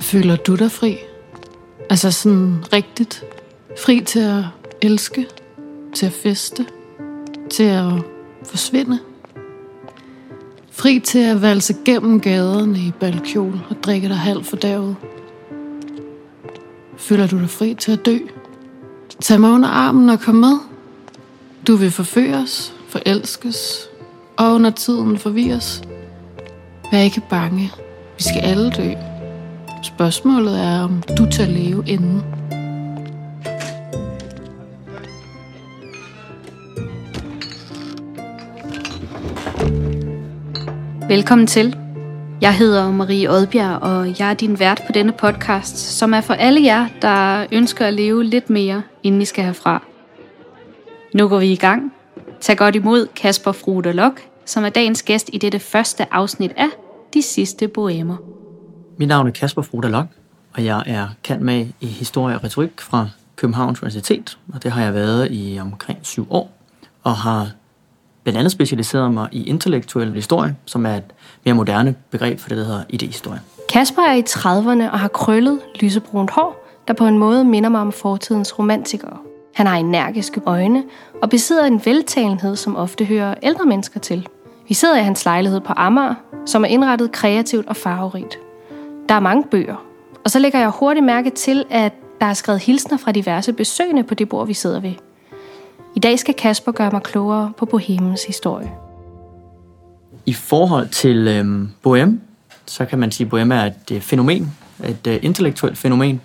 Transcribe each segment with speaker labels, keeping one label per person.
Speaker 1: Føler du dig fri? Altså sådan rigtigt? Fri til at elske? Til at feste? Til at forsvinde? Fri til at valse gennem gaderne i balkjol og drikke dig halv for derud? Føler du dig fri til at dø? Tag mig under armen og kom med. Du vil forføres, forelskes og under tiden forvirres. Vær ikke bange. Vi skal alle dø. Spørgsmålet er, om du tager leve inden.
Speaker 2: Velkommen til. Jeg hedder Marie Odbjerg, og jeg er din vært på denne podcast, som er for alle jer, der ønsker at leve lidt mere, inden I skal herfra. Nu går vi i gang. Tag godt imod Kasper Frude Lok, som er dagens gæst i dette første afsnit af De Sidste Boemer.
Speaker 3: Mit navn er Kasper Fruda Lok, og jeg er kendt med i historie og retorik fra Københavns Universitet, og det har jeg været i omkring syv år, og har blandt andet specialiseret mig i intellektuel historie, som er et mere moderne begreb for det, der hedder idehistorie.
Speaker 2: Kasper er i 30'erne og har krøllet lysebrunt hår, der på en måde minder mig om fortidens romantikere. Han har energiske øjne og besidder en veltalenhed, som ofte hører ældre mennesker til. Vi sidder i hans lejlighed på Amager, som er indrettet kreativt og farverigt. Der er mange bøger, og så lægger jeg hurtigt mærke til, at der er skrevet hilsner fra diverse besøgende på det bord, vi sidder ved. I dag skal Kasper gøre mig klogere på Bohemens historie.
Speaker 3: I forhold til øhm, Bohem, så kan man sige, at Bohem er et øh, fænomen, et øh, intellektuelt fænomen,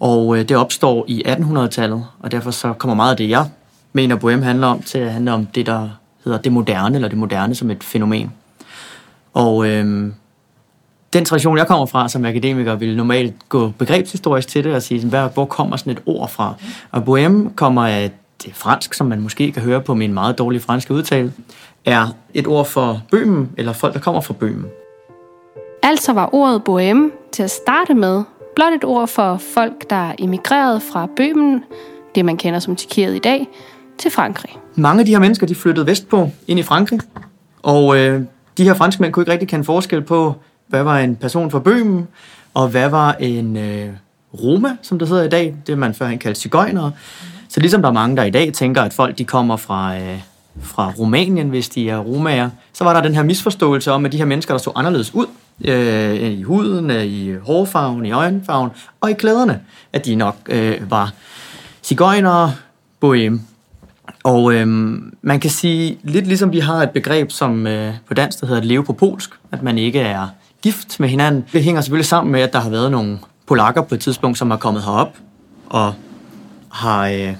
Speaker 3: og øh, det opstår i 1800-tallet, og derfor så kommer meget af det, jeg mener, Bohem handler om, til at handle om det, der hedder det moderne, eller det moderne som et fænomen. Og øh, den tradition, jeg kommer fra som akademiker, vil normalt gå begrebshistorisk til det og sige, hvad, hvor kommer sådan et ord fra? Og bohem kommer af det fransk, som man måske kan høre på min meget dårlige franske udtale, er et ord for bøhmen, eller folk, der kommer fra bøhmen.
Speaker 2: Altså var ordet bohème til at starte med blot et ord for folk, der emigrerede fra Bøhmen, det man kender som Tjekkiet i dag, til Frankrig.
Speaker 3: Mange af de her mennesker, de flyttede vestpå ind i Frankrig, og øh, de her franskmænd kunne ikke rigtig kende forskel på, hvad var en person fra Bøhmen, og hvad var en øh, Roma, som det hedder i dag, det man førhen kaldte cigøjnere. Så ligesom der er mange, der i dag tænker, at folk de kommer fra, øh, fra Rumænien, hvis de er romager, så var der den her misforståelse om, at de her mennesker, der så anderledes ud, øh, i huden, øh, i hårfarven, i øjenfarven og i klæderne, at de nok øh, var cigøjnere, bohem. Og øh, man kan sige, lidt ligesom vi har et begreb som øh, på dansk, der hedder at leve på polsk, at man ikke er gift med hinanden. Det hænger selvfølgelig sammen med, at der har været nogle polakker på et tidspunkt, som har kommet herop og har øh,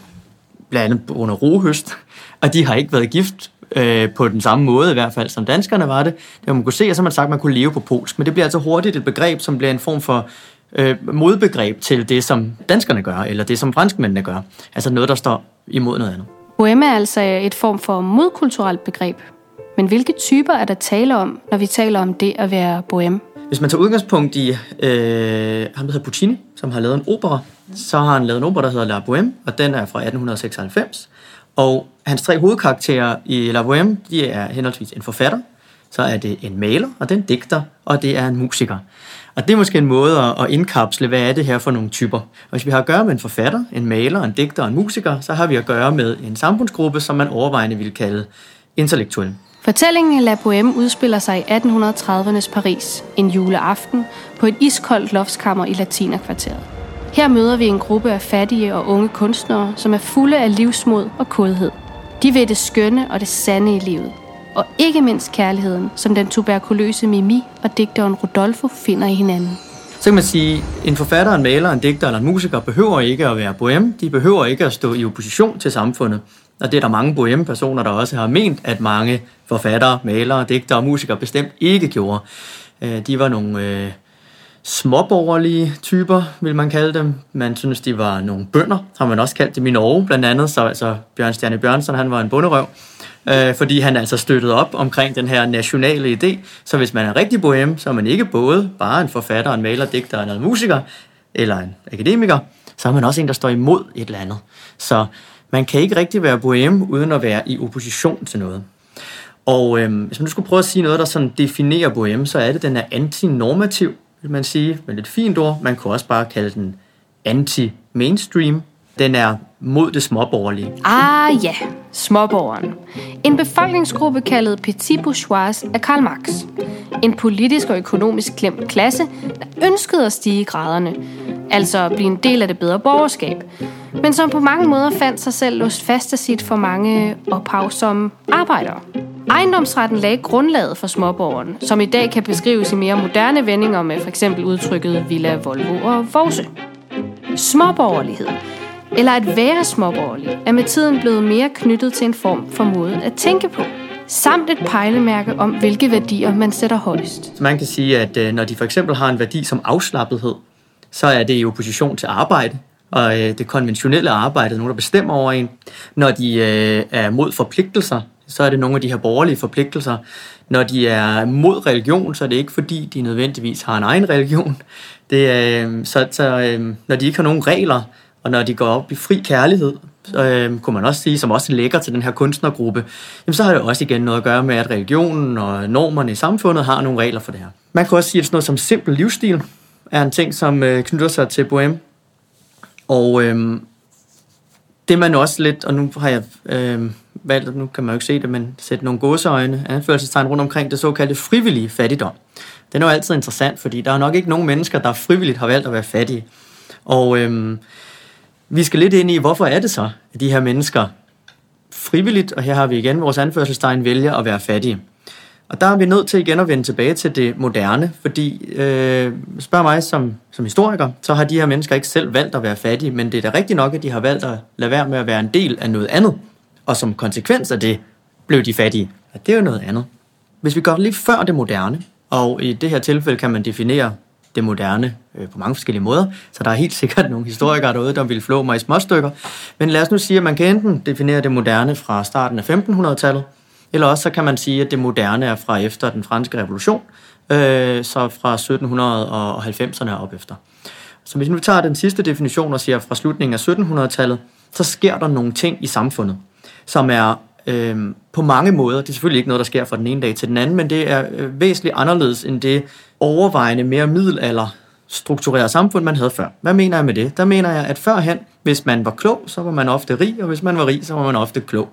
Speaker 3: blandt andet under rohøst, og de har ikke været gift øh, på den samme måde i hvert fald, som danskerne var det. Det man kunne se, at så man sagt, at man kunne leve på polsk, men det bliver altså hurtigt et begreb, som bliver en form for øh, modbegreb til det, som danskerne gør, eller det, som franskmændene gør. Altså noget, der står imod noget andet.
Speaker 2: Bohème er altså et form for modkulturelt begreb. Men hvilke typer er der tale om, når vi taler om det at være bohem?
Speaker 3: Hvis man tager udgangspunkt i øh, ham, der hedder Puccini, som har lavet en opera, så har han lavet en opera, der hedder La Bohème, og den er fra 1896. Og hans tre hovedkarakterer i La Bohème, de er henholdsvis en forfatter, så er det en maler, og den digter, og det er en musiker. Og det er måske en måde at indkapsle, hvad er det her for nogle typer. Og hvis vi har at gøre med en forfatter, en maler, en digter og en musiker, så har vi at gøre med en samfundsgruppe, som man overvejende vil kalde intellektuel.
Speaker 2: Fortællingen La Bohème udspiller sig i 1830'ernes Paris, en juleaften, på et iskoldt loftskammer i Latinerkvarteret. Her møder vi en gruppe af fattige og unge kunstnere, som er fulde af livsmod og kodhed. De ved det skønne og det sande i livet. Og ikke mindst kærligheden, som den tuberkuløse Mimi og digteren Rodolfo finder i hinanden.
Speaker 3: Så kan man sige, en forfatter, en maler, en digter eller en musiker behøver ikke at være bohem. De behøver ikke at stå i opposition til samfundet. Og det er der mange bohem-personer, der også har ment, at mange forfattere, malere, digtere og musikere bestemt ikke gjorde. Øh, de var nogle øh, småborgerlige typer, vil man kalde dem. Man synes, de var nogle bønder, har man også kaldt dem i Norge, blandt andet. Så altså, Bjørn Stjerne Bjørnsson, han var en bunderøv, øh, fordi han altså støttede op omkring den her nationale idé. Så hvis man er rigtig bohem, så er man ikke både bare en forfatter, en maler, digter, eller en musiker, eller en akademiker, så er man også en, der står imod et eller andet. Så man kan ikke rigtig være bohem uden at være i opposition til noget. Og øh, hvis man nu skulle prøve at sige noget, der sådan definerer bohem, så er det, at den er antinormativ, vil man sige, med lidt fint ord. Man kunne også bare kalde den anti-mainstream. Den er mod det småborgerlige.
Speaker 2: Ah ja, småborgeren. En befolkningsgruppe kaldet Petit Bourgeois af Karl Marx. En politisk og økonomisk klemt klasse, der ønskede at stige i graderne. Altså at blive en del af det bedre borgerskab. Men som på mange måder fandt sig selv låst fast af sit for mange ophav som arbejdere. Ejendomsretten lagde grundlaget for småborgeren, som i dag kan beskrives i mere moderne vendinger med f.eks. udtrykket Villa, Volvo og Vose. Småborgerlighed, eller at være småborgerlig, er med tiden blevet mere knyttet til en form for måde at tænke på, samt et pejlemærke om, hvilke værdier man sætter højst.
Speaker 3: Så man kan sige, at øh, når de for eksempel har en værdi som afslappethed, så er det i opposition til arbejde, og øh, det konventionelle arbejde, nogen der bestemmer over en. Når de øh, er mod forpligtelser, så er det nogle af de her borgerlige forpligtelser. Når de er mod religion, så er det ikke fordi, de nødvendigvis har en egen religion. Det er, øh, så så øh, når de ikke har nogen regler, og når de går op i fri kærlighed, så øh, kunne man også sige, som også lægger til den her kunstnergruppe, jamen, så har det også igen noget at gøre med, at religionen og normerne i samfundet har nogle regler for det her. Man kan også sige, at sådan noget som simpel livsstil er en ting, som øh, knytter sig til bohem. Og øh, det man også lidt, og nu har jeg øh, valgt, nu kan man jo ikke se det, men sætte nogle godseøjne, anførselstegn rundt omkring det såkaldte frivillige fattigdom. Den er jo altid interessant, fordi der er nok ikke nogen mennesker, der frivilligt har valgt at være fattige. Og øh, vi skal lidt ind i, hvorfor er det så, at de her mennesker frivilligt, og her har vi igen vores anførselstegn, vælger at være fattige. Og der er vi nødt til igen at vende tilbage til det moderne, fordi øh, spørg mig som, som historiker, så har de her mennesker ikke selv valgt at være fattige, men det er da rigtigt nok, at de har valgt at lade være med at være en del af noget andet, og som konsekvens af det blev de fattige. Og det er jo noget andet. Hvis vi går lige før det moderne, og i det her tilfælde kan man definere det moderne øh, på mange forskellige måder, så der er helt sikkert nogle historikere derude, der vil flå mig i små stykker. Men lad os nu sige, at man kan enten definere det moderne fra starten af 1500-tallet, eller også så kan man sige, at det moderne er fra efter den franske revolution, øh, så fra 1790'erne op efter. Så hvis vi nu tager den sidste definition og siger fra slutningen af 1700-tallet, så sker der nogle ting i samfundet, som er øh, på mange måder, det er selvfølgelig ikke noget, der sker fra den ene dag til den anden, men det er øh, væsentligt anderledes end det overvejende mere middelalder struktureret samfund, man havde før. Hvad mener jeg med det? Der mener jeg, at førhen, hvis man var klog, så var man ofte rig, og hvis man var rig, så var man ofte klog.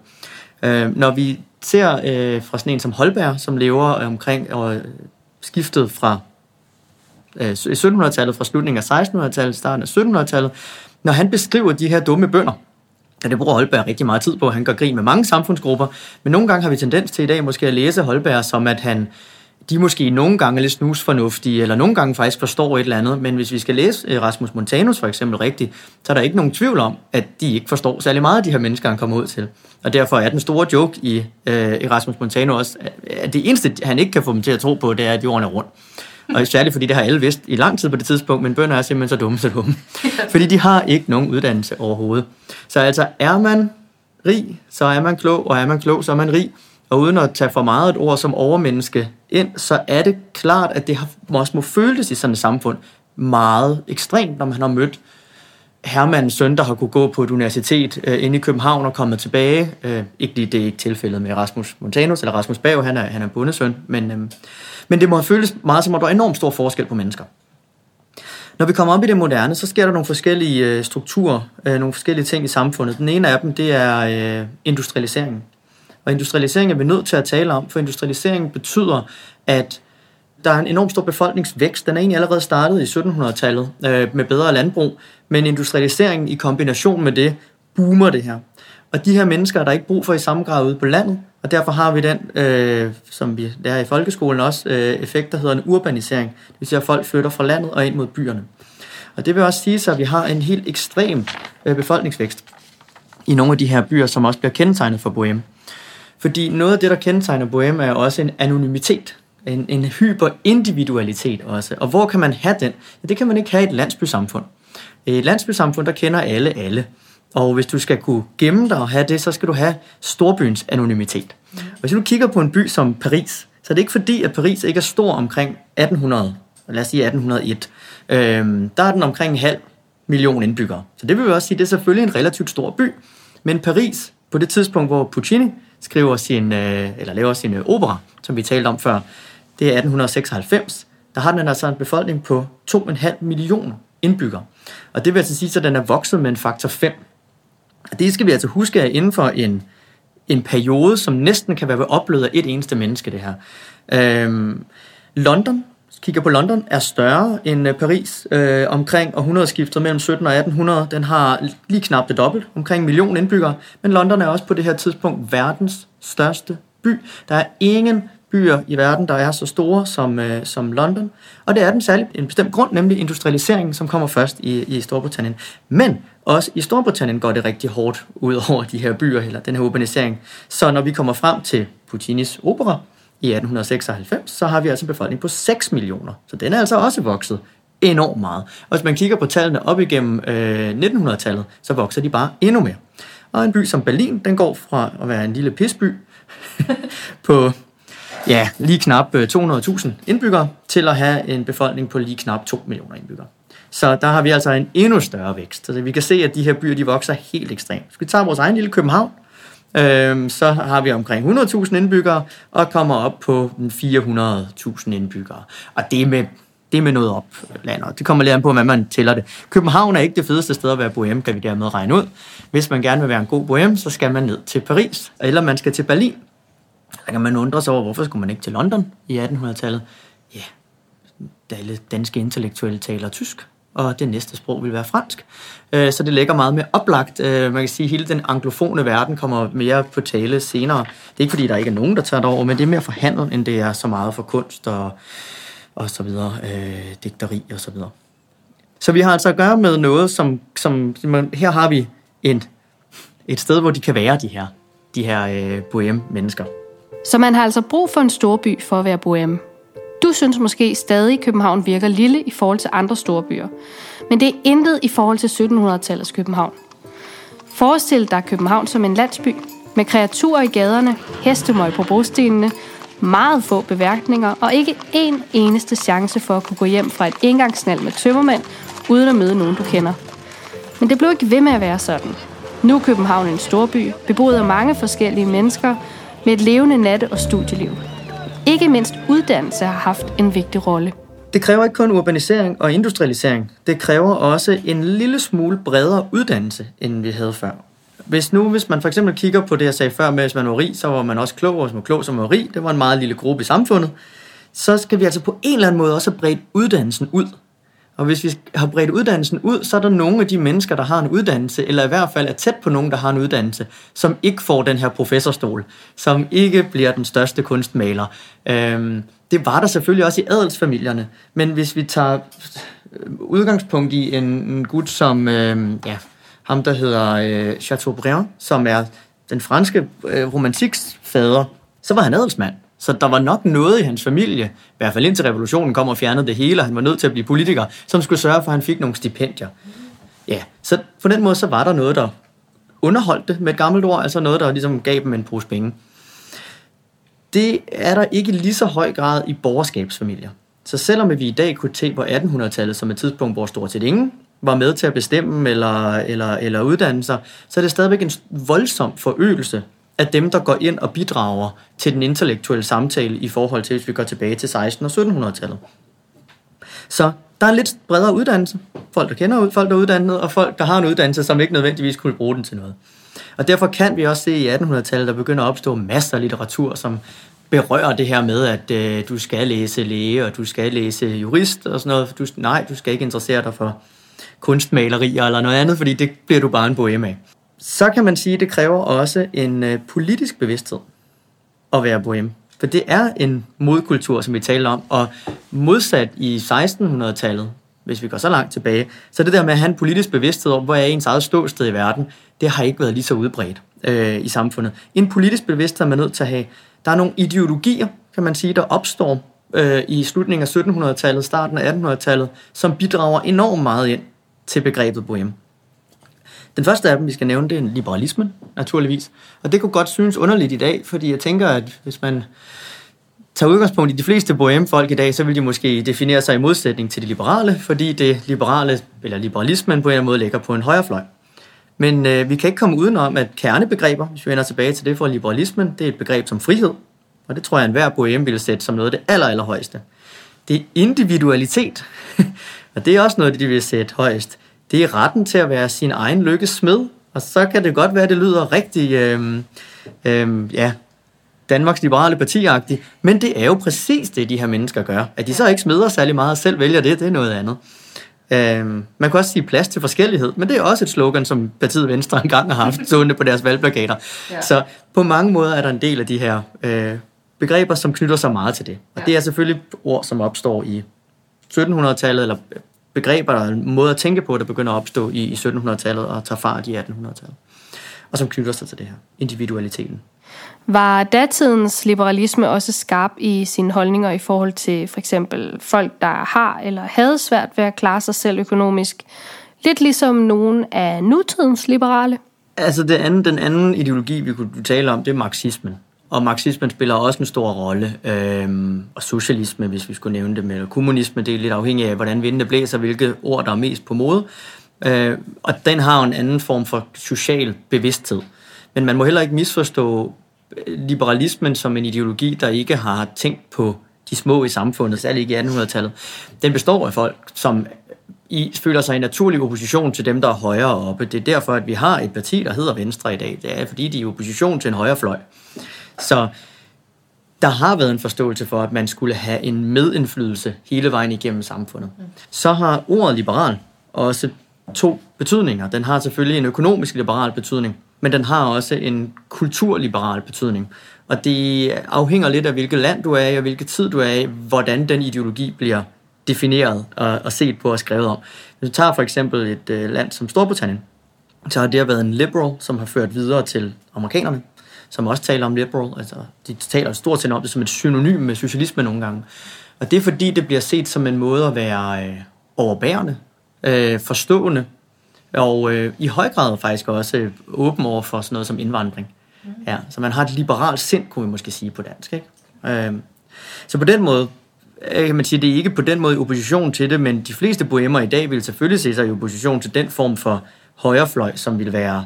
Speaker 3: Øh, når vi ser øh, fra sådan en som Holberg, som lever øh, omkring og skiftet fra øh, 1700-tallet, fra slutningen af 1600-tallet, starten af 1700-tallet, når han beskriver de her dumme bønder, og det bruger Holberg rigtig meget tid på. Han gør grin med mange samfundsgrupper. Men nogle gange har vi tendens til i dag måske at læse Holberg som, at han, de måske nogle gange er lidt snusfornuftige, eller nogle gange faktisk forstår et eller andet. Men hvis vi skal læse øh, Rasmus Montanus for eksempel rigtigt, så er der ikke nogen tvivl om, at de ikke forstår særlig meget af de her mennesker, han kommer ud til. Og derfor er den store joke i, øh, i Rasmus Montanus også, at det eneste, han ikke kan få dem til at tro på, det er, at jorden er rund. Og særligt fordi det har alle vidst i lang tid på det tidspunkt, men bønder er simpelthen så dumme, så dumme. Fordi de har ikke nogen uddannelse overhovedet. Så altså, er man rig, så er man klog, og er man klog, så er man rig. Og uden at tage for meget et ord som overmenneske ind, så er det klart, at det har, også må føles i sådan et samfund meget ekstremt, når man har mødt Hermans søn, der har kunne gå på et universitet øh, inde i København og kommet tilbage. Øh, ikke lige det er ikke tilfældet med Rasmus Montanus, eller Rasmus Bav, han er, han er bundesøn, men, øh, men det må have føles meget som, at der er enormt stor forskel på mennesker. Når vi kommer op i det moderne, så sker der nogle forskellige øh, strukturer, øh, nogle forskellige ting i samfundet. Den ene af dem, det er øh, industrialiseringen. Og industrialisering er vi nødt til at tale om, for industrialisering betyder, at der er en enorm stor befolkningsvækst. Den er egentlig allerede startet i 1700-tallet øh, med bedre landbrug, men industrialiseringen i kombination med det boomer det her. Og de her mennesker er der ikke brug for i samme grad ude på landet, og derfor har vi den, øh, som vi lærer i folkeskolen også, øh, effekt, der hedder en urbanisering. Det vil sige, at folk flytter fra landet og ind mod byerne. Og det vil også sige, at vi har en helt ekstrem øh, befolkningsvækst i nogle af de her byer, som også bliver kendetegnet for Bohème. Fordi noget af det, der kendetegner Bohème, er også en anonymitet. En, en hyperindividualitet også. Og hvor kan man have den? Ja, det kan man ikke have i et landsbysamfund. I et landsbysamfund, der kender alle alle. Og hvis du skal kunne gemme dig og have det, så skal du have storbyens anonymitet. Mm. Og hvis du kigger på en by som Paris, så er det ikke fordi, at Paris ikke er stor omkring 1800, lad os sige 1801. Øhm, der er den omkring en halv million indbyggere. Så det vil vi også sige, det er selvfølgelig en relativt stor by. Men Paris, på det tidspunkt, hvor Puccini skriver sin, øh, eller laver sin øh, opera, som vi talte om før, det er 1896. der har den altså en befolkning på 2,5 millioner indbyggere. Og det vil altså sige, at den er vokset med en faktor 5. Og det skal vi altså huske, er inden for en, en periode, som næsten kan være oplevet af et eneste menneske, det her. Øhm, London kigger på London, er større end øh, Paris. Øh, omkring århundredeskiftet mellem 17 og 1800, den har lige knap det dobbelt, omkring en million indbyggere. Men London er også på det her tidspunkt verdens største by. Der er ingen byer i verden, der er så store som, øh, som London. Og det er den særlig en bestemt grund, nemlig industrialiseringen, som kommer først i, i Storbritannien. Men også i Storbritannien går det rigtig hårdt ud over de her byer, eller den her urbanisering. Så når vi kommer frem til Puccinis opera, i 1896, så har vi altså en befolkning på 6 millioner. Så den er altså også vokset enormt meget. Og hvis man kigger på tallene op igennem øh, 1900-tallet, så vokser de bare endnu mere. Og en by som Berlin, den går fra at være en lille pisby på ja, lige knap øh, 200.000 indbyggere, til at have en befolkning på lige knap 2 millioner indbyggere. Så der har vi altså en endnu større vækst. Så vi kan se, at de her byer de vokser helt ekstremt. Hvis vi tager vores egen lille København, øh, så har vi omkring 100.000 indbyggere, og kommer op på 400.000 indbyggere. Og det er med det er med noget opland, og Det kommer lidt an på, hvad man tæller det. København er ikke det fedeste sted at være bohem, kan vi dermed regne ud. Hvis man gerne vil være en god bohem, så skal man ned til Paris, eller man skal til Berlin. Der kan man undre sig over, hvorfor skulle man ikke til London i 1800-tallet? Ja, alle danske intellektuelle taler tysk og det næste sprog vil være fransk. Øh, så det ligger meget mere oplagt. Øh, man kan sige, at hele den anglofone verden kommer mere på tale senere. Det er ikke fordi, der ikke er nogen, der tager det over, men det er mere forhandlet, end det er så meget for kunst og, og så videre, øh, digteri og så videre. Så vi har altså at gøre med noget, som, som her har vi en, et sted, hvor de kan være, de her, de her øh, bohem-mennesker.
Speaker 2: Så man har altså brug for en storby for at være bohem. Du synes måske stadig, at København virker lille i forhold til andre store byer. Men det er intet i forhold til 1700-tallets København. Forestil dig København som en landsby, med kreaturer i gaderne, hestemøg på brostenene, meget få beværkninger og ikke en eneste chance for at kunne gå hjem fra et engangsnald med tømmermænd, uden at møde nogen, du kender. Men det blev ikke ved med at være sådan. Nu er København en storby, beboet af mange forskellige mennesker, med et levende natte- og studieliv. Ikke mindst uddannelse har haft en vigtig rolle.
Speaker 3: Det kræver ikke kun urbanisering og industrialisering. Det kræver også en lille smule bredere uddannelse, end vi havde før. Hvis nu, hvis man for eksempel kigger på det, jeg sagde før med, at hvis man var rig, så var man også klog, og hvis man var klog, så var man rig. Det var en meget lille gruppe i samfundet. Så skal vi altså på en eller anden måde også bredt uddannelsen ud. Og hvis vi har bredt uddannelsen ud, så er der nogle af de mennesker, der har en uddannelse, eller i hvert fald er tæt på nogen, der har en uddannelse, som ikke får den her professorstol, som ikke bliver den største kunstmaler. Øhm, det var der selvfølgelig også i adelsfamilierne, men hvis vi tager øh, udgangspunkt i en, en gut som øhm, ja, ham, der hedder øh, Chateaubriand, som er den franske øh, romantiks fader, så var han adelsmand. Så der var nok noget i hans familie, i hvert fald indtil revolutionen kom og fjernede det hele, og han var nødt til at blive politiker, som skulle sørge for, at han fik nogle stipendier. Ja, så på den måde, så var der noget, der underholdt det med et gammelt ord, altså noget, der ligesom gav dem en pose penge. Det er der ikke lige så høj grad i borgerskabsfamilier. Så selvom vi i dag kunne se på 1800-tallet som et tidspunkt, hvor stort set ingen var med til at bestemme eller, eller, eller uddanne sig, så er det stadigvæk en voldsom forøgelse af dem, der går ind og bidrager til den intellektuelle samtale i forhold til, hvis vi går tilbage til 16- og 1700-tallet. Så der er lidt bredere uddannelse. Folk, der kender folk, der er uddannet, og folk, der har en uddannelse, som ikke nødvendigvis kunne bruge den til noget. Og derfor kan vi også se i 1800-tallet, der begynder at opstå masser af litteratur, som berører det her med, at øh, du skal læse læge, og du skal læse jurist og sådan noget. Du, nej, du skal ikke interessere dig for kunstmalerier eller noget andet, fordi det bliver du bare en bohem af så kan man sige, at det kræver også en øh, politisk bevidsthed at være bohem. For det er en modkultur, som vi taler om, og modsat i 1600-tallet, hvis vi går så langt tilbage, så det der med at have en politisk bevidsthed om, hvor er ens eget ståsted i verden, det har ikke været lige så udbredt øh, i samfundet. En politisk bevidsthed er man nødt til at have. Der er nogle ideologier, kan man sige, der opstår øh, i slutningen af 1700-tallet, starten af 1800-tallet, som bidrager enormt meget ind til begrebet bohem. Den første af dem, vi skal nævne, det er liberalismen, naturligvis. Og det kunne godt synes underligt i dag, fordi jeg tænker, at hvis man tager udgangspunkt i de fleste bohème-folk i dag, så vil de måske definere sig i modsætning til de liberale, fordi det liberale, eller liberalismen på en eller anden måde ligger på en højre fløj. Men øh, vi kan ikke komme udenom, at kernebegreber, hvis vi vender tilbage til det for liberalismen, det er et begreb som frihed, og det tror jeg, at enhver bohème ville sætte som noget af det aller, allerhøjeste. det er individualitet. og det er også noget, de vil sætte højst. Det er retten til at være sin egen lykkes smed. Og så kan det godt være, at det lyder rigtig, øh, øh, ja, Danmarks Liberale parti -agtigt. men det er jo præcis det, de her mennesker gør. At de så ikke smeder særlig meget og selv vælger det, det er noget andet. Øhm, man kan også sige plads til forskellighed, men det er også et slogan, som partiet Venstre engang har haft stående på deres valgplakater. Ja. Så på mange måder er der en del af de her øh, begreber, som knytter sig meget til det. Og ja. det er selvfølgelig ord, som opstår i 1700-tallet, eller begreber, der måder at tænke på, der begynder at opstå i, i 1700-tallet og tager fart i 1800-tallet. Og som knytter sig til det her, individualiteten.
Speaker 2: Var datidens liberalisme også skarp i sine holdninger i forhold til for eksempel folk, der har eller havde svært ved at klare sig selv økonomisk? Lidt ligesom nogen af nutidens liberale?
Speaker 3: Altså det anden, den anden ideologi, vi kunne tale om, det er marxismen. Og marxismen spiller også en stor rolle. Øhm, og socialisme, hvis vi skulle nævne det med. Og kommunisme, det er lidt afhængigt af, hvordan vindene blæser, hvilke ord, der er mest på mode. Øh, og den har en anden form for social bevidsthed. Men man må heller ikke misforstå øh, liberalismen som en ideologi, der ikke har tænkt på de små i samfundet, særligt ikke i 1800-tallet. Den består af folk, som i, føler sig i naturlig opposition til dem, der er højere oppe. Det er derfor, at vi har et parti, der hedder Venstre i dag. Det er, fordi de er i opposition til en højre fløj. Så der har været en forståelse for, at man skulle have en medindflydelse hele vejen igennem samfundet. Så har ordet liberal også to betydninger. Den har selvfølgelig en økonomisk liberal betydning, men den har også en kulturliberal betydning. Og det afhænger lidt af, hvilket land du er i, og hvilket tid du er i, hvordan den ideologi bliver defineret og, og set på og skrevet om. Hvis du tager for eksempel et øh, land som Storbritannien, så har det været en liberal, som har ført videre til amerikanerne, som også taler om liberal. Altså, de taler stort set om det som et synonym med socialisme nogle gange. Og det er fordi, det bliver set som en måde at være øh, overbærende, øh, forstående, og øh, i høj grad faktisk også øh, åben over for sådan noget som indvandring. Mm. Ja, så man har et liberalt sind, kunne vi måske sige på dansk. Ikke? Øh, så på den måde øh, kan man sige, det er ikke på den måde i opposition til det, men de fleste bohemer i dag vil selvfølgelig se sig i opposition til den form for højrefløj, som vil være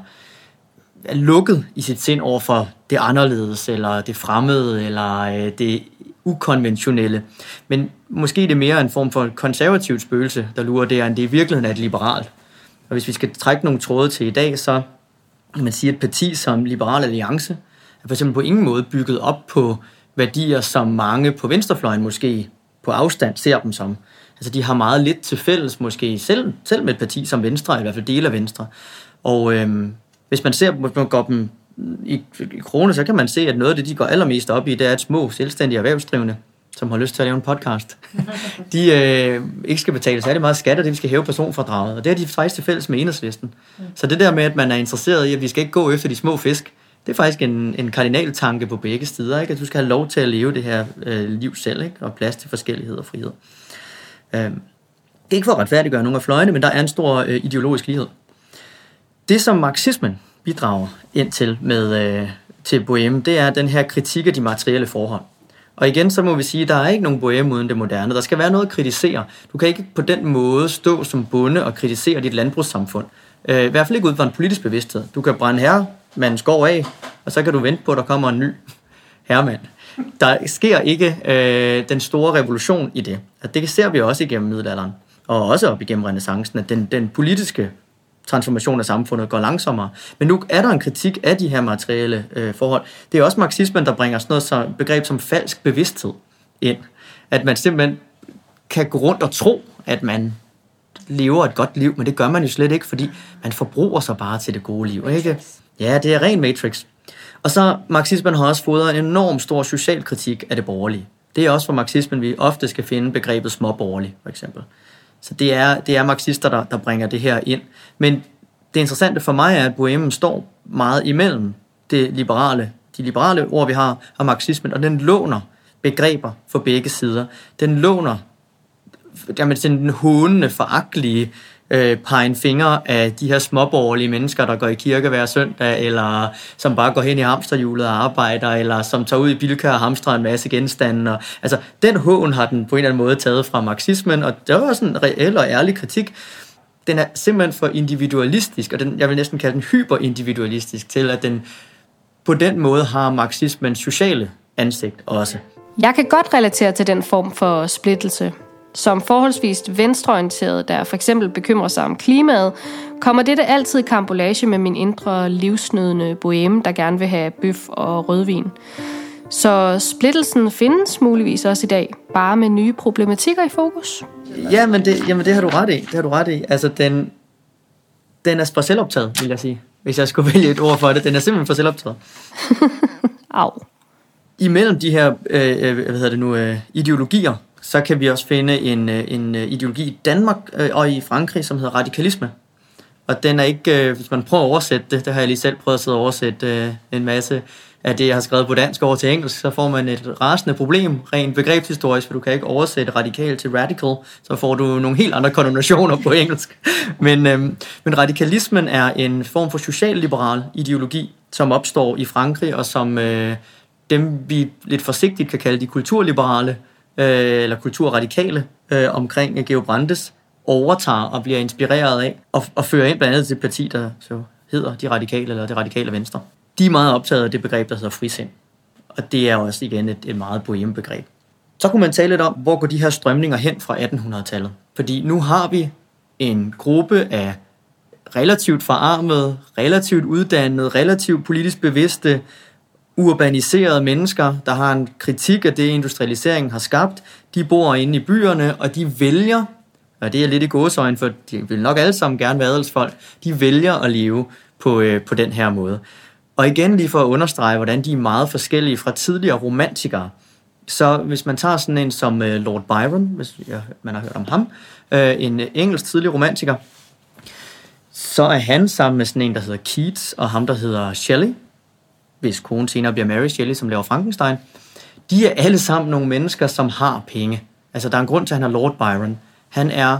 Speaker 3: lukket i sit sind over for det anderledes, eller det fremmede, eller øh, det ukonventionelle. Men måske det er mere en form for konservativt spøgelse, der lurer der, end det i virkeligheden er et liberalt. Og hvis vi skal trække nogle tråde til i dag, så kan man sige, at et parti som Liberal Alliance er for eksempel på ingen måde bygget op på værdier, som mange på venstrefløjen måske på afstand ser dem som. Altså de har meget lidt til fælles måske, selv, selv med et parti som Venstre, i hvert fald dele af Venstre. Og øhm, hvis man ser, hvis man går dem i, i krone, så kan man se, at noget af det, de går allermest op i, det er at små selvstændige erhvervsdrivende, som har lyst til at lave en podcast, de øh, ikke skal betale særlig meget skat, og det vi skal hæve personfordraget. Og det er de faktisk til fælles med enhedslisten. Så det der med, at man er interesseret i, at vi skal ikke gå efter de små fisk, det er faktisk en, en kardinaltanke på begge sider, ikke? at du skal have lov til at leve det her øh, liv selv, ikke? og plads til forskellighed og frihed. Øh, ikke for at retfærdiggøre nogle af fløjene, men der er en stor øh, ideologisk lighed. Det, som marxismen bidrager ind til med, øh, til Bohème, det er den her kritik af de materielle forhold. Og igen, så må vi sige, at der er ikke nogen bohème uden det moderne. Der skal være noget at kritisere. Du kan ikke på den måde stå som bonde og kritisere dit landbrugssamfund. Øh, I hvert fald ikke ud fra en politisk bevidsthed. Du kan brænde her, man skov af, og så kan du vente på, at der kommer en ny herremand. Der sker ikke øh, den store revolution i det. Og det ser vi også igennem middelalderen, og også op igennem renaissancen, at den, den politiske transformation af samfundet går langsommere. Men nu er der en kritik af de her materielle øh, forhold. Det er også marxismen, der bringer sådan noget så begreb som falsk bevidsthed ind. At man simpelthen kan gå rundt og tro, at man lever et godt liv, men det gør man jo slet ikke, fordi man forbruger sig bare til det gode liv. Ikke? Ja, det er ren matrix. Og så marxismen har også fået en enorm stor social kritik af det borgerlige. Det er også for marxismen, vi ofte skal finde begrebet småborgerlig, for eksempel. Så det er, det er marxister, der, der bringer det her ind. Men det interessante for mig er, at Bohemen står meget imellem det liberale, de liberale ord, vi har, og marxismen, og den låner begreber for begge sider. Den låner jamen, den hånende, foragtelige øh, pege fingre af de her småborgerlige mennesker, der går i kirke hver søndag, eller som bare går hen i hamsterhjulet og arbejder, eller som tager ud i Bilka og hamstrer en masse genstande. Og, altså, den hån har den på en eller anden måde taget fra marxismen, og det var også en reel og ærlig kritik. Den er simpelthen for individualistisk, og den, jeg vil næsten kalde den hyperindividualistisk, til at den på den måde har marxismens sociale ansigt også.
Speaker 2: Jeg kan godt relatere til den form for splittelse. Som forholdsvis venstreorienteret, der for eksempel bekymrer sig om klimaet, kommer dette altid i kambolage med min indre livsnødende boheme, der gerne vil have bøf og rødvin. Så splittelsen findes muligvis også i dag, bare med nye problematikker i fokus.
Speaker 3: Ja, men det, jamen det har du ret i. Det har du ret i. Altså, den, den er for selvoptaget, vil jeg sige. Hvis jeg skulle vælge et ord for det. Den er simpelthen for selvoptaget.
Speaker 2: Au.
Speaker 3: Imellem de her øh, øh, hvad hedder det nu, øh, ideologier, så kan vi også finde en, øh, en øh, ideologi i Danmark øh, og i Frankrig, som hedder radikalisme. Og den er ikke, hvis man prøver at oversætte det, det har jeg lige selv prøvet at sidde og oversætte en masse af det, jeg har skrevet på dansk over til engelsk, så får man et rasende problem, rent begrebshistorisk, for du kan ikke oversætte radikal til radical, så får du nogle helt andre konnotationer på engelsk. Men, øhm, men radikalismen er en form for socialliberal ideologi, som opstår i Frankrig, og som øh, dem, vi lidt forsigtigt kan kalde de kulturliberale, øh, eller kulturradikale, øh, omkring Geo Brandes, overtager og bliver inspireret af, og, og fører ind blandt andet til et parti, der så hedder de radikale, eller det radikale venstre de er meget optaget af det begreb, der hedder frisind. Og det er også igen et, et meget boheme begreb. Så kunne man tale lidt om, hvor går de her strømninger hen fra 1800-tallet. Fordi nu har vi en gruppe af relativt forarmede, relativt uddannede, relativt politisk bevidste, urbaniserede mennesker, der har en kritik af det, industrialiseringen har skabt. De bor inde i byerne, og de vælger, og det er lidt i gåsøjne, for de vil nok alle sammen gerne være adelsfolk, de vælger at leve på, øh, på den her måde. Og igen lige for at understrege, hvordan de er meget forskellige fra tidligere romantikere. Så hvis man tager sådan en som øh, Lord Byron, hvis ja, man har hørt om ham, øh, en engelsk tidlig romantiker, så er han sammen med sådan en, der hedder Keats, og ham, der hedder Shelley, hvis kone senere bliver Mary Shelley, som laver Frankenstein, de er alle sammen nogle mennesker, som har penge. Altså, der er en grund til, at han er Lord Byron. Han er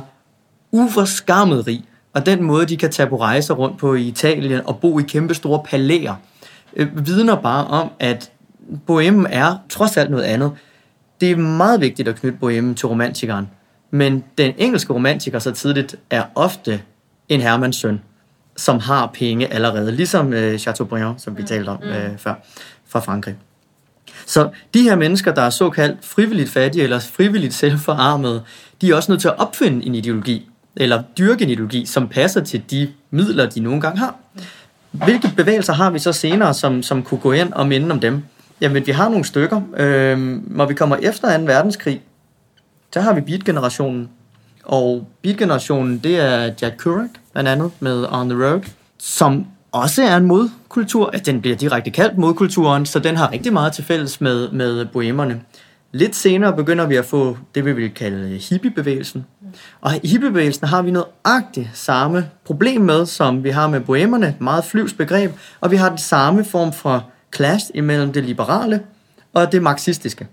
Speaker 3: uforskammet rig, og den måde, de kan tage på rejser rundt på i Italien og bo i kæmpe store palæer, øh, vidner bare om, at bohemen er trods alt noget andet. Det er meget vigtigt at knytte bohemen til romantikeren, men den engelske romantiker så tidligt er ofte en Hermans søn, som har penge allerede, ligesom øh, Chateaubriand, som vi talte om øh, før, fra Frankrig. Så de her mennesker, der er såkaldt frivilligt fattige eller frivilligt selvforarmede, de er også nødt til at opfinde en ideologi, eller dyrke en ideologi, som passer til de midler, de nogle gange har. Hvilke bevægelser har vi så senere, som, som kunne gå ind og minde om dem? Jamen, vi har nogle stykker. Øhm, når vi kommer efter 2. verdenskrig, så har vi beat-generationen. Og beat-generationen, det er Jack Kerouac, blandt andet, med On the Road, som også er en modkultur. Altså, den bliver direkte kaldt modkulturen, så den har rigtig meget til fælles med, med bohemerne. Lidt senere begynder vi at få det, vi vil kalde hippiebevægelsen. Og i hippiebevægelsen har vi noget agtigt samme problem med, som vi har med bohemerne, meget flyvs begreb, og vi har den samme form for clash imellem det liberale og det marxistiske.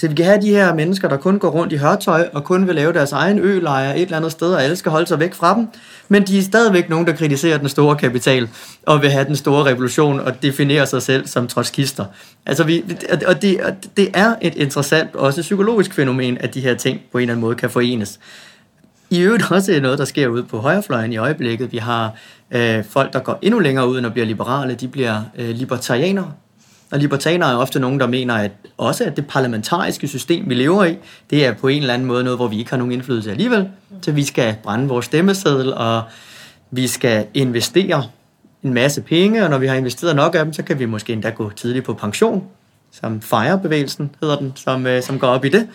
Speaker 3: Så vi kan have de her mennesker, der kun går rundt i hørtøj og kun vil lave deres egen ølejr et eller andet sted, og alle skal holde sig væk fra dem. Men de er stadigvæk nogen, der kritiserer den store kapital og vil have den store revolution og definerer sig selv som trotskister. Altså vi, og det, og det er et interessant, også psykologisk fænomen, at de her ting på en eller anden måde kan forenes. I øvrigt også noget, der sker ude på højrefløjen i øjeblikket. Vi har øh, folk, der går endnu længere ud end at blive liberale. De bliver øh, libertarianere, og libertanere er ofte nogen, der mener, at også at det parlamentariske system, vi lever i, det er på en eller anden måde noget, hvor vi ikke har nogen indflydelse alligevel. Så vi skal brænde vores stemmeseddel, og vi skal investere en masse penge, og når vi har investeret nok af dem, så kan vi måske endda gå tidligt på pension, som FIRE-bevægelsen hedder den, som, øh, som går op i det.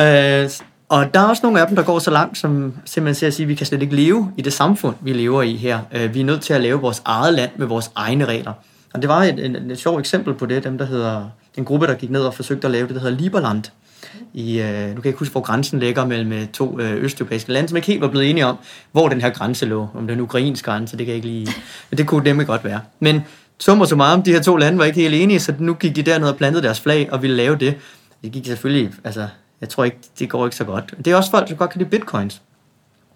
Speaker 3: Øh, og der er også nogle af dem, der går så langt, som simpelthen siger at sige, at vi kan slet ikke leve i det samfund, vi lever i her. Øh, vi er nødt til at lave vores eget land med vores egne regler. Og det var et, et, et, et sjovt eksempel på det, dem der hedder, en gruppe, der gik ned og forsøgte at lave det, der hedder Liberland. I, øh, nu kan jeg ikke huske, hvor grænsen ligger mellem øh, to øh, østeuropæiske lande, som ikke helt var blevet enige om, hvor den her grænse lå. Om det er en ukrainsk grænse, det kan jeg ikke lige... Men det kunne nemlig godt være. Men summer så meget om, de her to lande var ikke helt enige, så nu gik de derned og plantede deres flag og ville lave det. Det gik selvfølgelig, altså, jeg tror ikke, det går ikke så godt. Det er også folk, der godt kan lide bitcoins.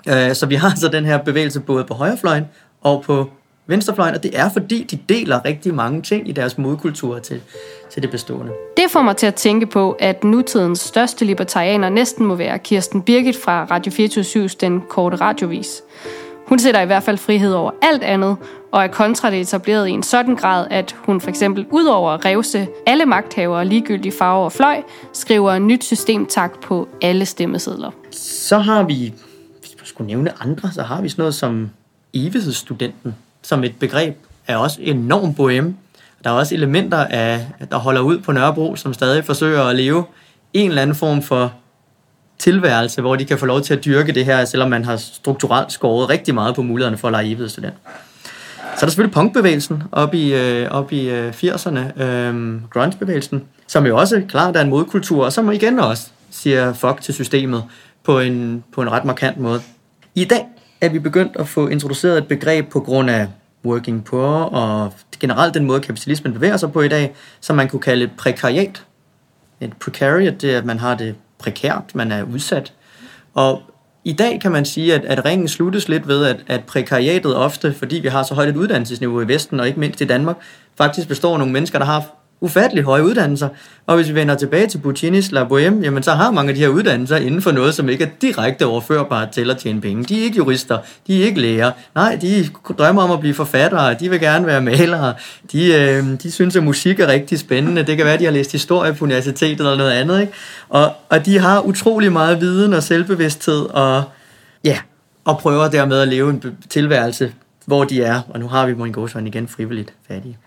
Speaker 3: Øh, så vi har altså den her bevægelse både på højrefløjen og på venstrefløjen, og det er fordi, de deler rigtig mange ting i deres modkultur til, til det bestående.
Speaker 2: Det får mig til at tænke på, at nutidens største libertarianer næsten må være Kirsten Birgit fra Radio 24 Den Korte Radiovis. Hun sætter i hvert fald frihed over alt andet, og er kontra det etableret i en sådan grad, at hun for eksempel udover at revse alle magthavere ligegyldige farver og fløj, skriver en nyt systemtakt på alle stemmesedler.
Speaker 3: Så har vi, hvis man skulle nævne andre, så har vi sådan noget som evighedsstudenten, som et begreb er også enormt bohem. Der er også elementer af, der holder ud på Nørrebro, som stadig forsøger at leve en eller anden form for tilværelse, hvor de kan få lov til at dyrke det her, selvom man har strukturelt skåret rigtig meget på mulighederne for at lege evighedsstudent. Så er der selvfølgelig punkbevægelsen op i, øh, op i øh, 80'erne, øh, grunge-bevægelsen, som jo også klart er en modkultur, og som igen også siger fuck til systemet på en, på en ret markant måde. I dag er vi begyndt at få introduceret et begreb på grund af working poor og generelt den måde, kapitalismen bevæger sig på i dag, som man kunne kalde et prekariat. Et precariat, det er, at man har det prekært, man er udsat. Og i dag kan man sige, at, at ringen sluttes lidt ved, at, at prekariatet ofte, fordi vi har så højt et uddannelsesniveau i Vesten, og ikke mindst i Danmark, faktisk består af nogle mennesker, der har ufattelig høje uddannelser. Og hvis vi vender tilbage til Puccinis La Bohème, jamen så har mange af de her uddannelser inden for noget, som ikke er direkte overførbart til at tjene penge. De er ikke jurister, de er ikke læger. Nej, de drømmer om at blive forfattere, de vil gerne være malere. De, øh, de synes, at musik er rigtig spændende. Det kan være, at de har læst historie på universitetet eller noget andet. Ikke? Og, og de har utrolig meget viden og selvbevidsthed og, ja, og prøver dermed at leve en tilværelse, hvor de er, og nu har vi Morin igen frivilligt fattige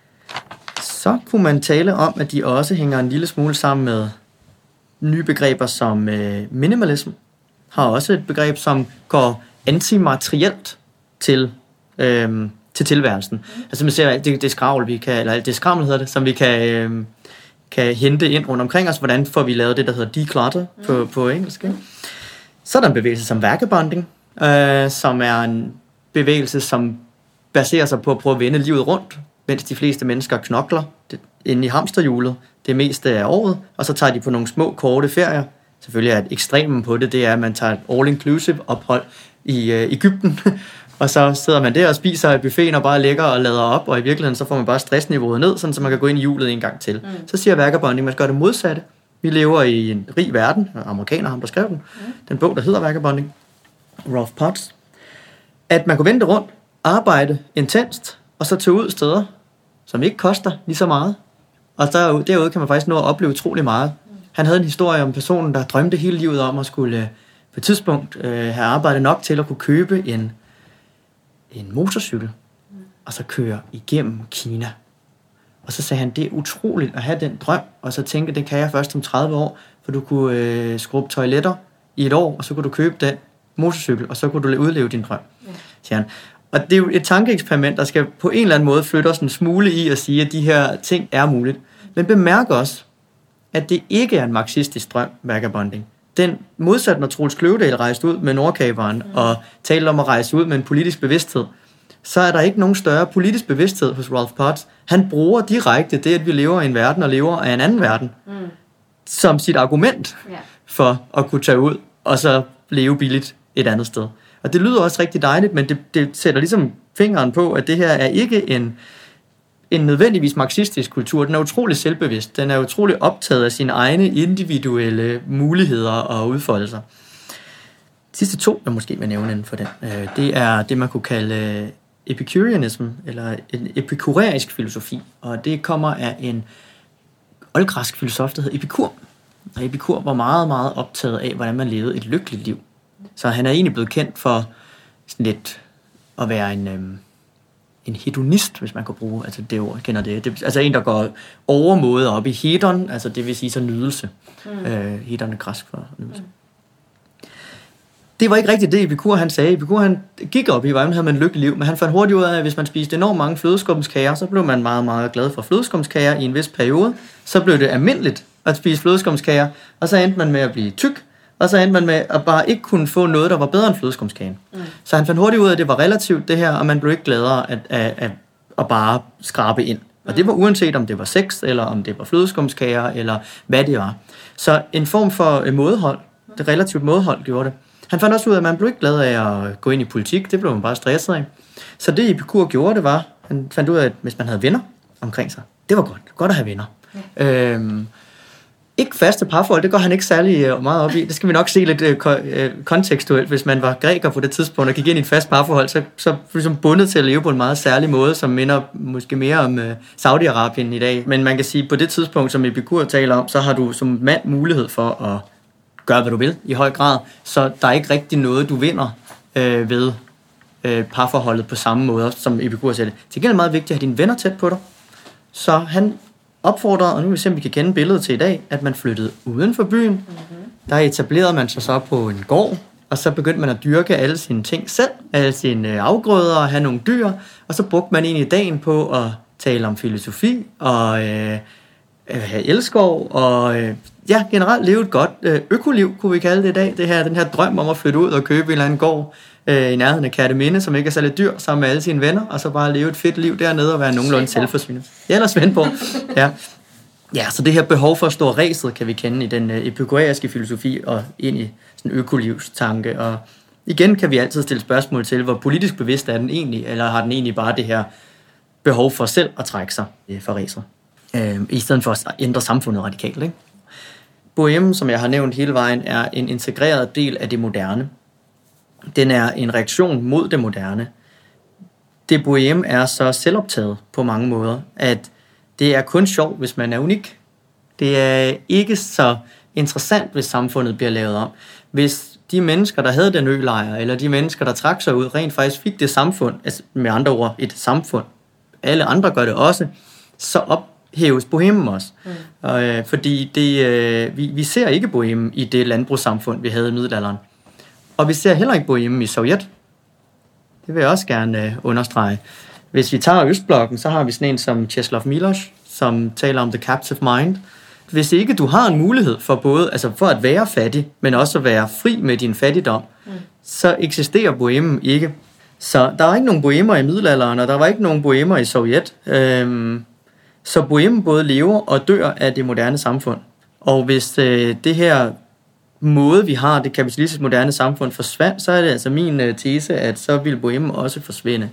Speaker 3: så kunne man tale om, at de også hænger en lille smule sammen med nye begreber som øh, minimalism, har også et begreb, som går antimaterielt til, øh, til tilværelsen. Altså man ser, det, det skravl, vi kan, eller det skrammel hedder det, som vi kan, øh, kan hente ind rundt omkring os. Hvordan får vi lavet det, der hedder declutter mm. på, på engelsk. Ikke? Så er der en bevægelse som vagabonding, øh, som er en bevægelse, som baserer sig på at prøve at vende livet rundt mens de fleste mennesker knokler inde i hamsterhjulet det meste af året, og så tager de på nogle små, korte ferier. Selvfølgelig er et ekstremen på det, det er, at man tager et all-inclusive ophold i øh, Ægypten, og så sidder man der og spiser i buffeten og bare lægger og lader op, og i virkeligheden så får man bare stressniveauet ned, sådan, så man kan gå ind i hjulet en gang til. Mm. Så siger Vagabonding, man skal gøre det modsatte. Vi lever i en rig verden, og amerikaner ham, der skrev den, mm. den bog, der hedder Vagabonding, Rolf Potts, at man kunne vente rundt, arbejde intenst, og så tage ud steder, som ikke koster lige så meget. Og der, derude kan man faktisk nå at opleve utrolig meget. Han havde en historie om personen, der drømte hele livet om at skulle øh, på et tidspunkt øh, have arbejdet nok til at kunne købe en, en motorcykel, og så køre igennem Kina. Og så sagde han, det er utroligt at have den drøm, og så tænke, det kan jeg først om 30 år, for du kunne øh, skrubbe toiletter i et år, og så kunne du købe den motorcykel, og så kunne du udleve din drøm, siger han. Og det er jo et tankeeksperiment, der skal på en eller anden måde flytte os en smule i at sige, at de her ting er muligt. Men bemærk også, at det ikke er en marxistisk drøm, vagabonding. Den modsat, når Troels Kløvedal rejste ud med Nordkaberen mm. og talte om at rejse ud med en politisk bevidsthed, så er der ikke nogen større politisk bevidsthed hos Ralph Potts. Han bruger direkte det, at vi lever i en verden og lever af en anden verden, mm. som sit argument yeah. for at kunne tage ud og så leve billigt et andet sted. Og det lyder også rigtig dejligt, men det, det sætter ligesom fingeren på, at det her er ikke en, en nødvendigvis marxistisk kultur. Den er utrolig selvbevidst. Den er utrolig optaget af sine egne individuelle muligheder og udfoldelser. De sidste to, jeg måske vil nævne inden for den, øh, det er det, man kunne kalde øh, eller en epikuræisk filosofi. Og det kommer af en oldgræsk filosof, der hedder Epikur. Og Epikur var meget, meget optaget af, hvordan man levede et lykkeligt liv. Så han er egentlig blevet kendt for sådan lidt at være en, øhm, en hedonist, hvis man kan bruge altså det ord, kender det. det. Altså en, der går overmåde op i hedon, altså det vil sige så nydelse. Mm. Øh, hedon er græsk for nydelse. Mm. Det var ikke rigtigt det, Epikur han sagde. Epikur han gik op i, hvordan havde man lykkelig liv, men han fandt hurtigt ud af, at hvis man spiste enormt mange flødeskumskager, så blev man meget, meget glad for flødeskumskager i en vis periode. Så blev det almindeligt at spise flødeskumskager, og så endte man med at blive tyk, og så endte man med at bare ikke kunne få noget, der var bedre end flødeskumskagen. Mm. Så han fandt hurtigt ud af, at det var relativt det her, og man blev ikke gladere at, at, at, at bare skrabe ind. Og det var uanset om det var sex, eller om det var flødeskumskager, eller hvad det var. Så en form for øh, modhold, det relativt modhold gjorde det. Han fandt også ud af, at man blev ikke glad af at gå ind i politik, det blev man bare stresset af. Så det Epikur gjorde, det var, han fandt ud af, at hvis man havde venner omkring sig, det var godt, godt at have venner. Ja. Øhm, ikke faste parforhold, det går han ikke særlig øh, meget op i. Det skal vi nok se lidt øh, øh, kontekstuelt. Hvis man var græker på det tidspunkt og gik ind i et fast parforhold, så, så ligesom bundet til at leve på en meget særlig måde, som minder måske mere om øh, Saudi-Arabien i dag. Men man kan sige, på det tidspunkt, som Epikur taler om, så har du som mand mulighed for at gøre, hvad du vil i høj grad. Så der er ikke rigtig noget, du vinder øh, ved øh, parforholdet på samme måde, som Epikur siger det. Til gengæld er det meget vigtigt at have dine venner tæt på dig. Så han opfordrede, og nu vil vi se, om vi kan kende billedet til i dag, at man flyttede uden for byen. Mm-hmm. Der etablerede man sig så på en gård, og så begyndte man at dyrke alle sine ting selv, alle sine øh, afgrøder og have nogle dyr, og så brugte man egentlig dagen på at tale om filosofi og øh, øh, have elskov og øh, ja, generelt leve et godt øh, økoliv, kunne vi kalde det i dag. Det her, den her drøm om at flytte ud og købe en eller anden gård øh, i nærheden af Kærteminde, som ikke er særlig dyr, sammen med alle sine venner, og så bare leve et fedt liv dernede og være nogenlunde selvforsynet. Ja, eller Svendborg. Ja. Ja, så det her behov for at stå ræset, kan vi kende i den øh, epikuræiske filosofi og ind i sådan økolivstanke. Og igen kan vi altid stille spørgsmål til, hvor politisk bevidst er den egentlig, eller har den egentlig bare det her behov for selv at trække sig øh, fra ræset, øh, i stedet for at ændre samfundet radikalt. Ikke? Bohème, som jeg har nævnt hele vejen, er en integreret del af det moderne. Den er en reaktion mod det moderne. Det Bohème er så selvoptaget på mange måder, at det er kun sjovt, hvis man er unik. Det er ikke så interessant, hvis samfundet bliver lavet om. Hvis de mennesker, der havde den ølejr, eller de mennesker, der trak sig ud, rent faktisk fik det samfund, altså med andre ord et samfund, alle andre gør det også, så op ophæves bohemen også. Mm. Og, øh, fordi det, øh, vi, vi ser ikke bohemen i det landbrugssamfund, vi havde i middelalderen. Og vi ser heller ikke bohemen i Sovjet. Det vil jeg også gerne øh, understrege. Hvis vi tager Østblokken, så har vi sådan en som Czeslaw Miloš, som taler om the captive mind. Hvis ikke du har en mulighed for både, altså for at være fattig, men også at være fri med din fattigdom, mm. så eksisterer bohemen ikke. Så der var ikke nogen bohemer i middelalderen, og der var ikke nogen bohemer i Sovjet. Øhm, så bohemen både lever og dør af det moderne samfund. Og hvis øh, det her måde, vi har det kapitalistiske moderne samfund forsvandt, så er det altså min øh, tese, at så vil bohemen også forsvinde.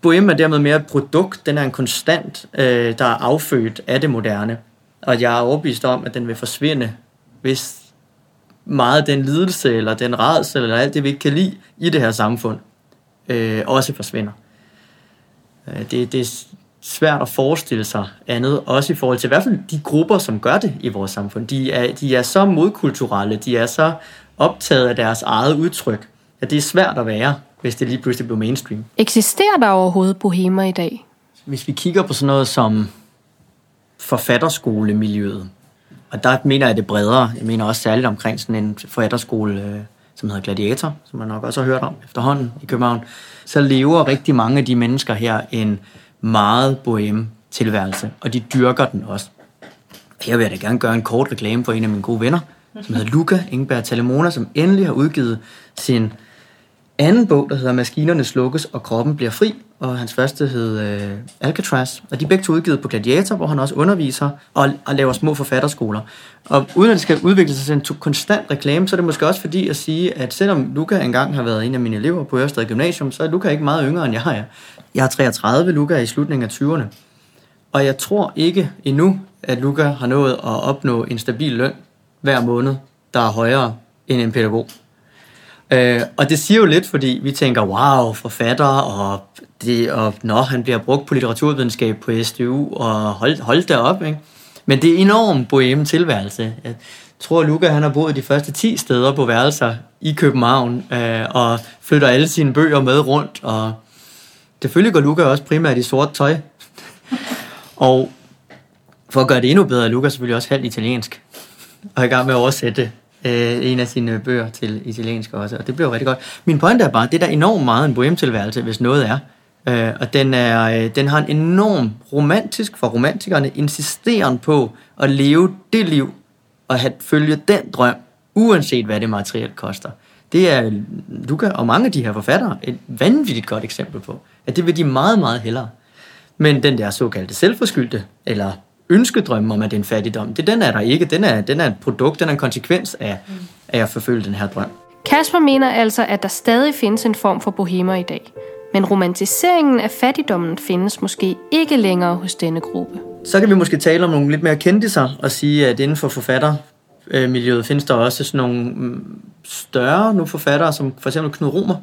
Speaker 3: Bohemen er dermed mere et produkt, den er en konstant, øh, der er affødt af det moderne. Og jeg er overbevist om, at den vil forsvinde, hvis meget den lidelse, eller den redsel, eller alt det, vi ikke kan lide i det her samfund, øh, også forsvinder. Øh, det, det svært at forestille sig andet, også i forhold til i hvert fald de grupper, som gør det i vores samfund. De er, de er så modkulturelle, de er så optaget af deres eget udtryk, at det er svært at være hvis det lige pludselig blev mainstream.
Speaker 2: Eksisterer der overhovedet bohemer i dag?
Speaker 3: Hvis vi kigger på sådan noget som forfatterskolemiljøet, og der mener jeg det bredere, jeg mener også særligt omkring sådan en forfatterskole, øh, som hedder Gladiator, som man nok også har hørt om efterhånden i København, så lever rigtig mange af de mennesker her en meget bohem tilværelse, og de dyrker den også. Her vil jeg da gerne gøre en kort reklame for en af mine gode venner, som hedder Luca Ingberg Talemona, som endelig har udgivet sin anden bog, der hedder Maskinerne slukkes, og kroppen bliver fri, og hans første hed øh, Alcatraz. Og de er begge to udgivet på Gladiator, hvor han også underviser og, og laver små forfatterskoler. Og uden at det skal udvikle sig til en konstant reklame, så er det måske også fordi at sige, at selvom Luca engang har været en af mine elever på Ørsted Gymnasium, så er Luca ikke meget yngre end jeg er. Jeg er 33, Luca er i slutningen af 20'erne. Og jeg tror ikke endnu, at Luca har nået at opnå en stabil løn hver måned, der er højere end en pædagog. Øh, og det siger jo lidt, fordi vi tænker, wow, forfatter, og, det, og nå, han bliver brugt på litteraturvidenskab på SDU, og hold, hold da op, ikke? Men det er enormt boheme tilværelse. Jeg tror, Luca han har boet de første 10 steder på værelser i København, øh, og flytter alle sine bøger med rundt, og selvfølgelig går Luca også primært i sort tøj. og for at gøre det endnu bedre, er Luca selvfølgelig også halvt italiensk, og er i gang med at oversætte øh, en af sine bøger til italiensk også, og det blev rigtig godt. Min pointe er bare, det er der enormt meget en bohemtilværelse, hvis noget er. Øh, og den, er, øh, den har en enorm romantisk, for romantikerne, insisteren på at leve det liv, og at følge den drøm, uanset hvad det materielt koster. Det er Luca og mange af de her forfattere et vanvittigt godt eksempel på, at det vil de meget, meget hellere. Men den der såkaldte selvforskyldte, eller ønskedrømme om, at det er en fattigdom, det, den er der ikke. Den er, den er et produkt, den er en konsekvens af, mm. af at forfølge den her drøm.
Speaker 2: Kasper mener altså, at der stadig findes en form for bohemer i dag. Men romantiseringen af fattigdommen findes måske ikke længere hos denne gruppe.
Speaker 3: Så kan vi måske tale om nogle lidt mere kendiser og sige, at inden for forfattermiljøet findes der også sådan nogle mm, større nu forfattere, som for eksempel Knud Romer,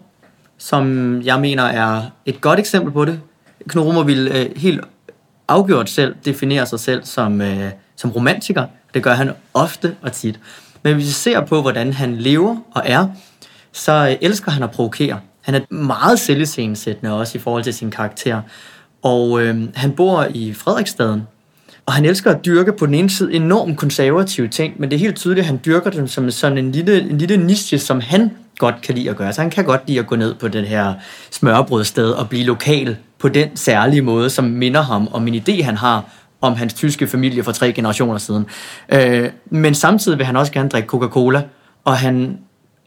Speaker 3: som jeg mener er et godt eksempel på det. Knud Romer vil øh, helt afgjort selv definere sig selv som, øh, som romantiker. Det gør han ofte og tit. Men hvis vi ser på, hvordan han lever og er, så øh, elsker han at provokere. Han er meget selviscenesættende også i forhold til sin karakter. Og øh, han bor i Frederiksstaden, og han elsker at dyrke på den ene side enormt konservative ting, men det er helt tydeligt, at han dyrker dem som sådan en lille, en lille niche, som han godt kan lide at gøre. Så han kan godt lide at gå ned på den her smørbrødsted og blive lokal på den særlige måde, som minder ham om en idé, han har om hans tyske familie for tre generationer siden. Øh, men samtidig vil han også gerne drikke Coca-Cola, og han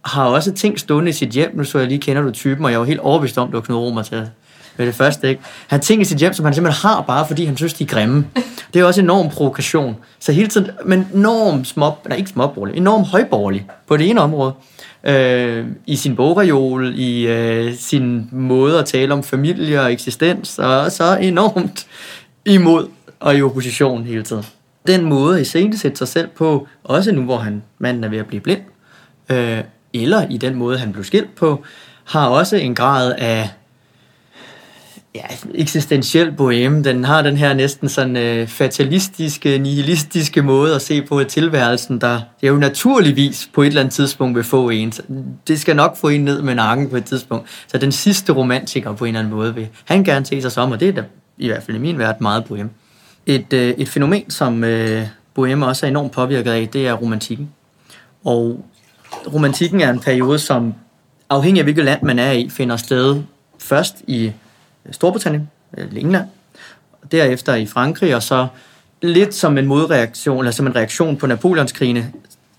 Speaker 3: har også ting stående i sit hjem. Nu så jeg lige, kender du typen, og jeg var helt overbevist om, det var Knud Romer til med det første. Ikke? Han har ting i sit hjem, som han simpelthen har, bare fordi han synes, de er grimme. Det er også enorm provokation. Så hele tiden, men enorm små, nej ikke småborgerlig, enorm højborgerlig på det ene område. Øh, I sin bogreol, i øh, sin måde at tale om familie og eksistens, og så enormt imod og i opposition hele tiden. Den måde at sætte sig selv på, også nu hvor han, manden er ved at blive blind, øh, eller i den måde, han blev skilt på, har også en grad af ja, eksistentiel boheme. Den har den her næsten sådan øh, fatalistiske, nihilistiske måde at se på tilværelsen, der jo naturligvis på et eller andet tidspunkt vil få en. Det skal nok få en ned med nakken på et tidspunkt. Så den sidste romantiker på en eller anden måde vil han gerne se sig som, og det er da i hvert fald i min verden meget boheme. Et, øh, et fænomen, som øh, boheme også er enormt påvirket af, det er romantikken. Og romantikken er en periode, som afhængig af hvilket land man er i, finder sted først i Øh, Storbritannien, eller England, derefter i Frankrig, og så lidt som en modreaktion, eller som en reaktion på Napoleonskrigene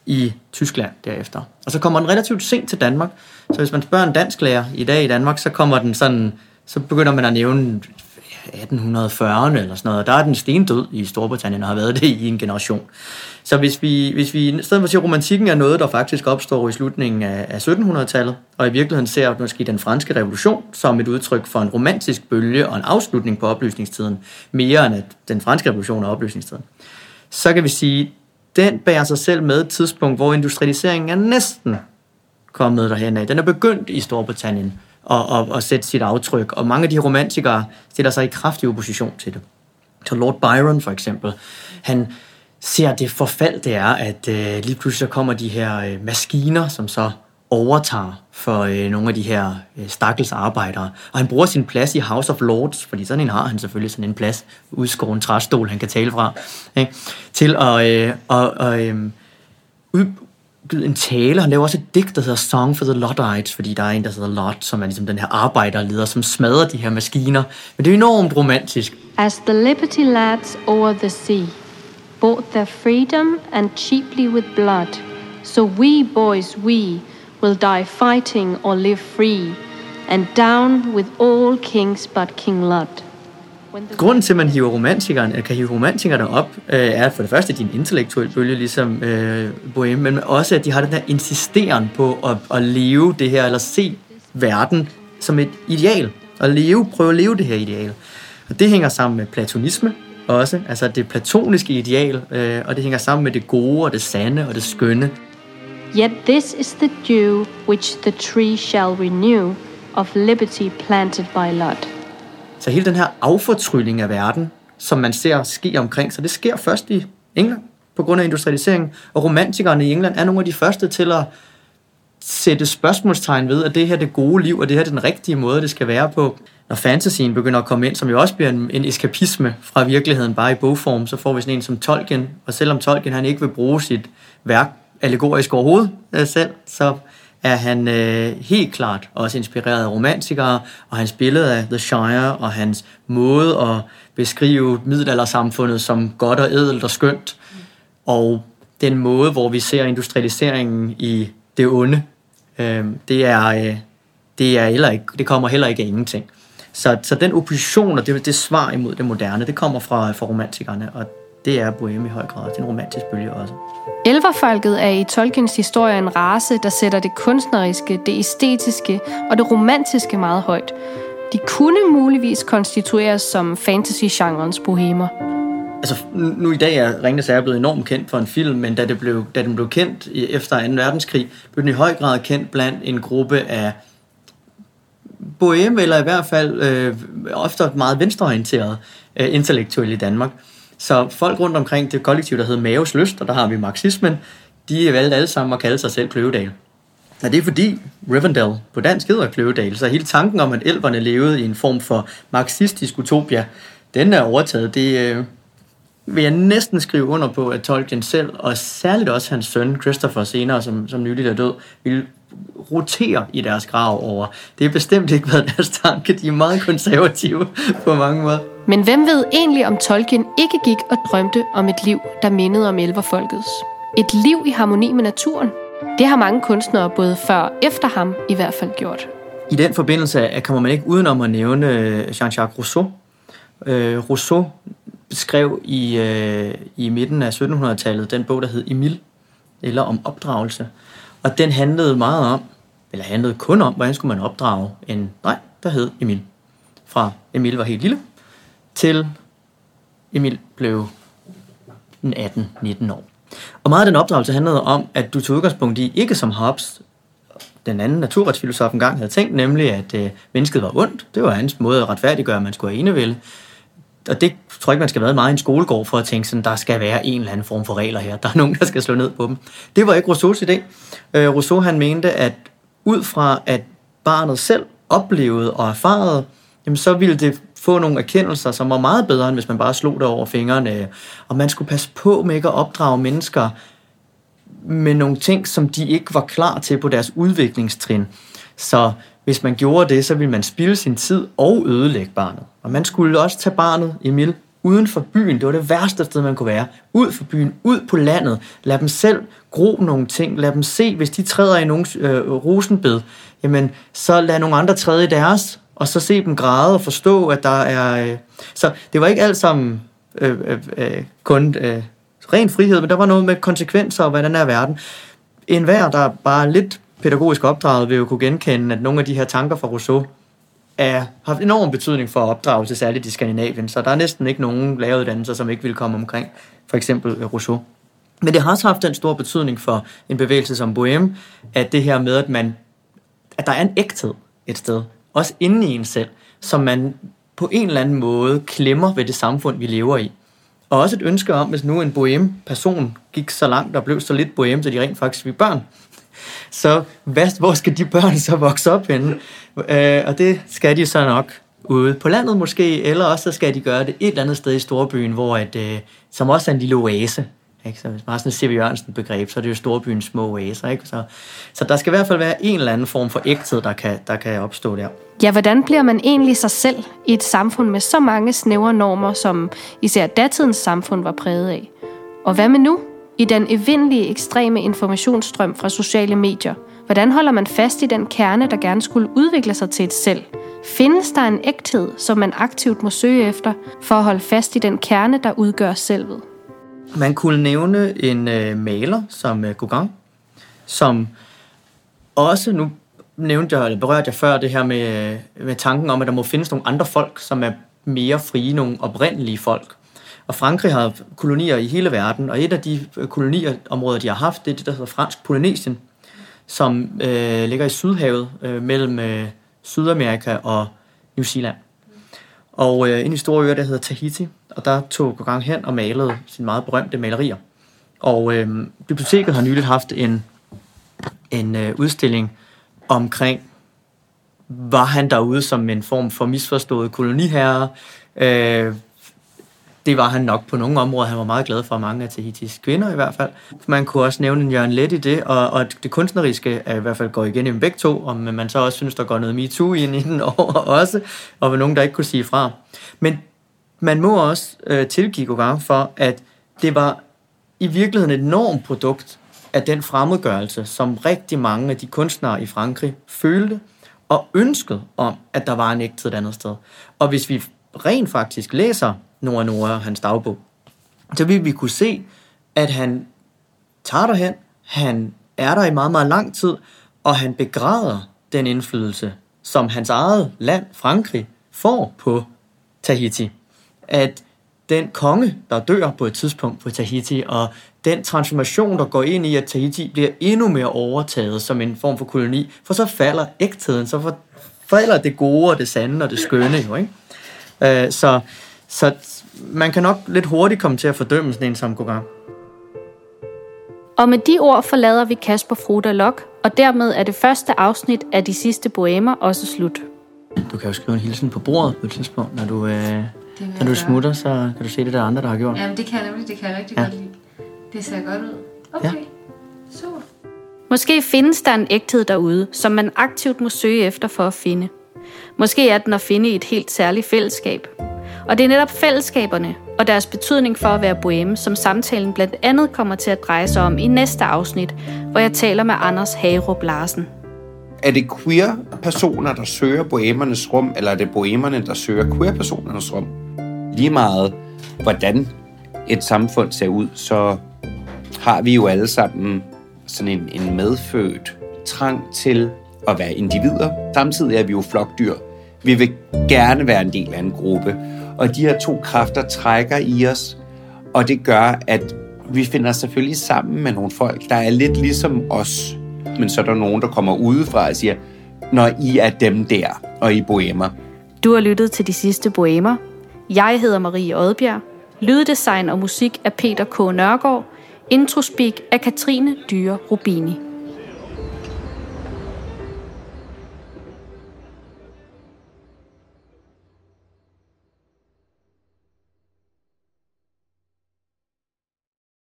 Speaker 3: i Tyskland derefter. Og så kommer den relativt sent til Danmark. Så hvis man spørger en dansk lærer i dag i Danmark, så kommer den sådan, så begynder man at nævne 1840'erne eller sådan noget. Der er den stendød i Storbritannien og har været det i en generation. Så hvis vi, hvis vi i stedet for at sige, at romantikken er noget, der faktisk opstår i slutningen af, af 1700-tallet, og i virkeligheden ser måske den franske revolution som et udtryk for en romantisk bølge og en afslutning på oplysningstiden, mere end at den franske revolution er oplysningstiden, så kan vi sige, at den bærer sig selv med et tidspunkt, hvor industrialiseringen er næsten kommet derhen af. Den er begyndt i Storbritannien og, og, og sætte sit aftryk. Og mange af de romantikere stiller sig i kraftig opposition til det. Så Lord Byron for eksempel, han ser det forfald, det er, at øh, lige pludselig så kommer de her øh, maskiner, som så overtager for øh, nogle af de her øh, stakkels arbejdere. Og han bruger sin plads i House of Lords, fordi sådan en har han selvfølgelig, sådan en plads, udskåren træstol, han kan tale fra, ikke? til at øh, og, og, øh, ud, en tale. Han laver også et digt, der hedder Song for the Loddites, fordi der er en, der hedder Lot, som er ligesom den her arbejderleder, som smadrer de her maskiner. Men det er enormt romantisk.
Speaker 2: As the Liberty lads over the sea bought their freedom and cheaply with blood, so we boys, we will die fighting or live free, and down with all kings but King Lud.
Speaker 3: Grunden til, at man hiver romantikeren, eller kan hive romantikerne op, øh, er for det første din intellektuelle bølge, ligesom øh, Bohème, men også, at de har den der insisteren på at, at leve det her, eller se verden som et ideal, og leve, prøve at leve det her ideal. Og det hænger sammen med platonisme også, altså det platoniske ideal, øh, og det hænger sammen med det gode og det sande og det skønne.
Speaker 2: Yet this is the dew which the tree shall renew of liberty planted by Lot.
Speaker 3: Så hele den her affortrylling af verden, som man ser ske omkring så det sker først i England på grund af industrialiseringen. Og romantikerne i England er nogle af de første til at sætte spørgsmålstegn ved, at det her er det gode liv, og det her er den rigtige måde, det skal være på. Når fantasien begynder at komme ind, som jo også bliver en, en eskapisme fra virkeligheden, bare i bogform, så får vi sådan en som Tolkien. Og selvom Tolkien han ikke vil bruge sit værk allegorisk overhovedet øh, selv, så er han øh, helt klart også inspireret af romantikere, og hans billede af The Shire, og hans måde at beskrive middelaldersamfundet som godt og edelt og skønt, og den måde, hvor vi ser industrialiseringen i det onde, øh, det, er, øh, det, er heller ikke, det kommer heller ikke af ingenting. Så, så den opposition og det, det svar imod det moderne, det kommer fra, fra romantikerne, og det er Bohème i høj grad. Det er en romantisk bølge også.
Speaker 2: Elverfolket er i Tolkiens historie en race, der sætter det kunstneriske, det æstetiske og det romantiske meget højt. De kunne muligvis konstitueres som fantasy-genrens bohemer
Speaker 3: altså nu i dag er Ringende Sager blevet enormt kendt for en film, men da, det blev, da den blev kendt efter 2. verdenskrig, blev den i høj grad kendt blandt en gruppe af boheme, eller i hvert fald øh, ofte meget venstreorienterede øh, intellektuelle i Danmark. Så folk rundt omkring det kollektiv, der hedder Maves Lyst, og der har vi marxismen, de valgte alle sammen at kalde sig selv Kløvedal. Og det er fordi Rivendell på dansk hedder Kløvedal, så hele tanken om, at elverne levede i en form for marxistisk utopia, den er overtaget. Det øh, vil jeg næsten skrive under på, at Tolkien selv, og særligt også hans søn Christopher senere, som, som nyligt er død, vil rotere i deres grav over. Det er bestemt ikke været deres tanke. De er meget konservative på mange måder.
Speaker 2: Men hvem ved egentlig, om Tolkien ikke gik og drømte om et liv, der mindede om elverfolkets? Et liv i harmoni med naturen? Det har mange kunstnere både før og efter ham i hvert fald gjort.
Speaker 3: I den forbindelse kommer man ikke udenom at nævne Jean-Jacques Rousseau. Øh, Rousseau skrev i, øh, i midten af 1700-tallet den bog, der hed Emil, eller om opdragelse. Og den handlede meget om, eller handlede kun om, hvordan skulle man opdrage en dreng, der hed Emil. Fra Emil var helt lille, til Emil blev 18-19 år. Og meget af den opdragelse handlede om, at du tog udgangspunkt i, ikke som Hobbes, den anden naturretsfilosof engang havde tænkt, nemlig at øh, mennesket var ondt. Det var hans måde at retfærdiggøre, at man skulle have enevælde. Og det tror jeg ikke, man skal være meget i en skolegård for at tænke sådan, der skal være en eller anden form for regler her. Der er nogen, der skal slå ned på dem. Det var ikke Rousseaus idé. Øh, Rousseau han mente, at ud fra at barnet selv oplevede og erfarede, jamen så ville det få nogle erkendelser, som var meget bedre, end hvis man bare slog det over fingrene. Og man skulle passe på med ikke at opdrage mennesker med nogle ting, som de ikke var klar til på deres udviklingstrin. Så hvis man gjorde det, så ville man spilde sin tid og ødelægge barnet. Og man skulle også tage barnet, Emil, uden for byen. Det var det værste sted, man kunne være. Ud for byen, ud på landet. Lad dem selv gro nogle ting. Lad dem se, hvis de træder i nogen øh, rosenbed, jamen så lad nogle andre træde i deres, og så se dem græde og forstå, at der er... Øh, så det var ikke alt sammen øh, øh, øh, kun øh, ren frihed, men der var noget med konsekvenser og hvordan er verden. En hver, der bare lidt pædagogisk opdraget, vil jo kunne genkende, at nogle af de her tanker fra Rousseau er, har haft enorm betydning for opdragelse, særligt i Skandinavien. Så der er næsten ikke nogen læreruddannelser, som ikke vil komme omkring for eksempel øh, Rousseau. Men det har også haft en stor betydning for en bevægelse som Bohème, at det her med, at, man, at der er en ægthed et sted, også inde i en selv, som man på en eller anden måde klemmer ved det samfund, vi lever i. Og også et ønske om, hvis nu en bohem-person gik så langt og blev så lidt bohem, så de rent faktisk blev børn, så hvad, hvor skal de børn så vokse op henne? Øh, og det skal de så nok ude på landet måske, eller også så skal de gøre det et eller andet sted i storbyen, hvor at, øh, som også er en lille oase. Ikke? Så hvis man har sådan et C.V. Jørgensen begreb, så er det jo storbyens små oaser. Ikke? Så, så der skal i hvert fald være en eller anden form for ægthed, der kan, der kan opstå der.
Speaker 2: Ja, hvordan bliver man egentlig sig selv i et samfund med så mange snævre normer, som især datidens samfund var præget af? Og hvad med nu? I den evindelige ekstreme informationsstrøm fra sociale medier, hvordan holder man fast i den kerne, der gerne skulle udvikle sig til et selv? Findes der en ægthed, som man aktivt må søge efter, for at holde fast i den kerne, der udgør selvet?
Speaker 3: Man kunne nævne en øh, maler som øh, Gauguin, som også, nu nævnte jeg, eller berørte jeg før det her med, øh, med tanken om, at der må findes nogle andre folk, som er mere frie, nogle oprindelige folk. Og Frankrig har kolonier i hele verden, og et af de øh, kolonierområder, de har haft, det er det, der hedder Fransk Polynesien, som øh, ligger i Sydhavet øh, mellem øh, Sydamerika og New Zealand. Og øh, en stor øer, der hedder Tahiti, og der tog Gauguin hen og malede sine meget berømte malerier. Og øh, biblioteket har nyligt haft en, en øh, udstilling omkring, var han derude som en form for misforstået koloniherre, øh, det var han nok på nogle områder. Han var meget glad for mange af Tahitis kvinder i hvert fald. Man kunne også nævne en Jørgen Let i det, og, og det kunstneriske er i hvert fald går igen i begge to, og man så også synes, der går noget MeToo ind i den over også, og nogen, der ikke kunne sige fra. Men man må også øh, tilgive Gauguin for, at det var i virkeligheden et enormt produkt af den fremmedgørelse, som rigtig mange af de kunstnere i Frankrig følte og ønskede om, at der var en ægthed et andet sted. Og hvis vi rent faktisk læser Nora Nora, hans dagbog, så vil vi kunne se, at han tager derhen, han er der i meget, meget lang tid, og han begræder den indflydelse, som hans eget land, Frankrig, får på Tahiti. At den konge, der dør på et tidspunkt på Tahiti, og den transformation, der går ind i, at Tahiti bliver endnu mere overtaget som en form for koloni, for så falder ægtheden, så for, falder det gode og det sande og det skønne jo, ikke? Øh, så, så man kan nok lidt hurtigt komme til at fordømme sådan en som Gauguin.
Speaker 2: Og med de ord forlader vi Kasper Fruda Lok, og dermed er det første afsnit af de sidste boemer også slut.
Speaker 3: Du kan jo skrive en hilsen på bordet på et tidspunkt, når du, øh, når du smutter, så kan du se det der andre, der har gjort.
Speaker 1: Jamen det kan jeg nemlig, det kan jeg rigtig ja. godt lide. Det ser godt ud. Okay, ja. super.
Speaker 2: Måske findes der en ægthed derude, som man aktivt må søge efter for at finde. Måske er den at finde i et helt særligt fællesskab. Og det er netop fællesskaberne og deres betydning for at være boheme, som samtalen blandt andet kommer til at dreje sig om i næste afsnit, hvor jeg taler med Anders Hagerup Larsen.
Speaker 4: Er det queer-personer, der søger bohemernes rum, eller er det bohemerne, der søger queer-personernes rum? Lige meget, hvordan et samfund ser ud, så har vi jo alle sammen sådan en, en medfødt trang til at være individer. Samtidig er vi jo flokdyr. Vi vil gerne være en del af en gruppe. Og de her to kræfter trækker i os, og det gør, at vi finder selvfølgelig sammen med nogle folk, der er lidt ligesom os. Men så er der nogen, der kommer udefra og siger, når I er dem der, og I boemer.
Speaker 2: Du har lyttet til de sidste boemer. Jeg hedder Marie Odbjerg. Lyddesign og musik af Peter K. Nørgaard. Introspeak af Katrine Dyre Rubini.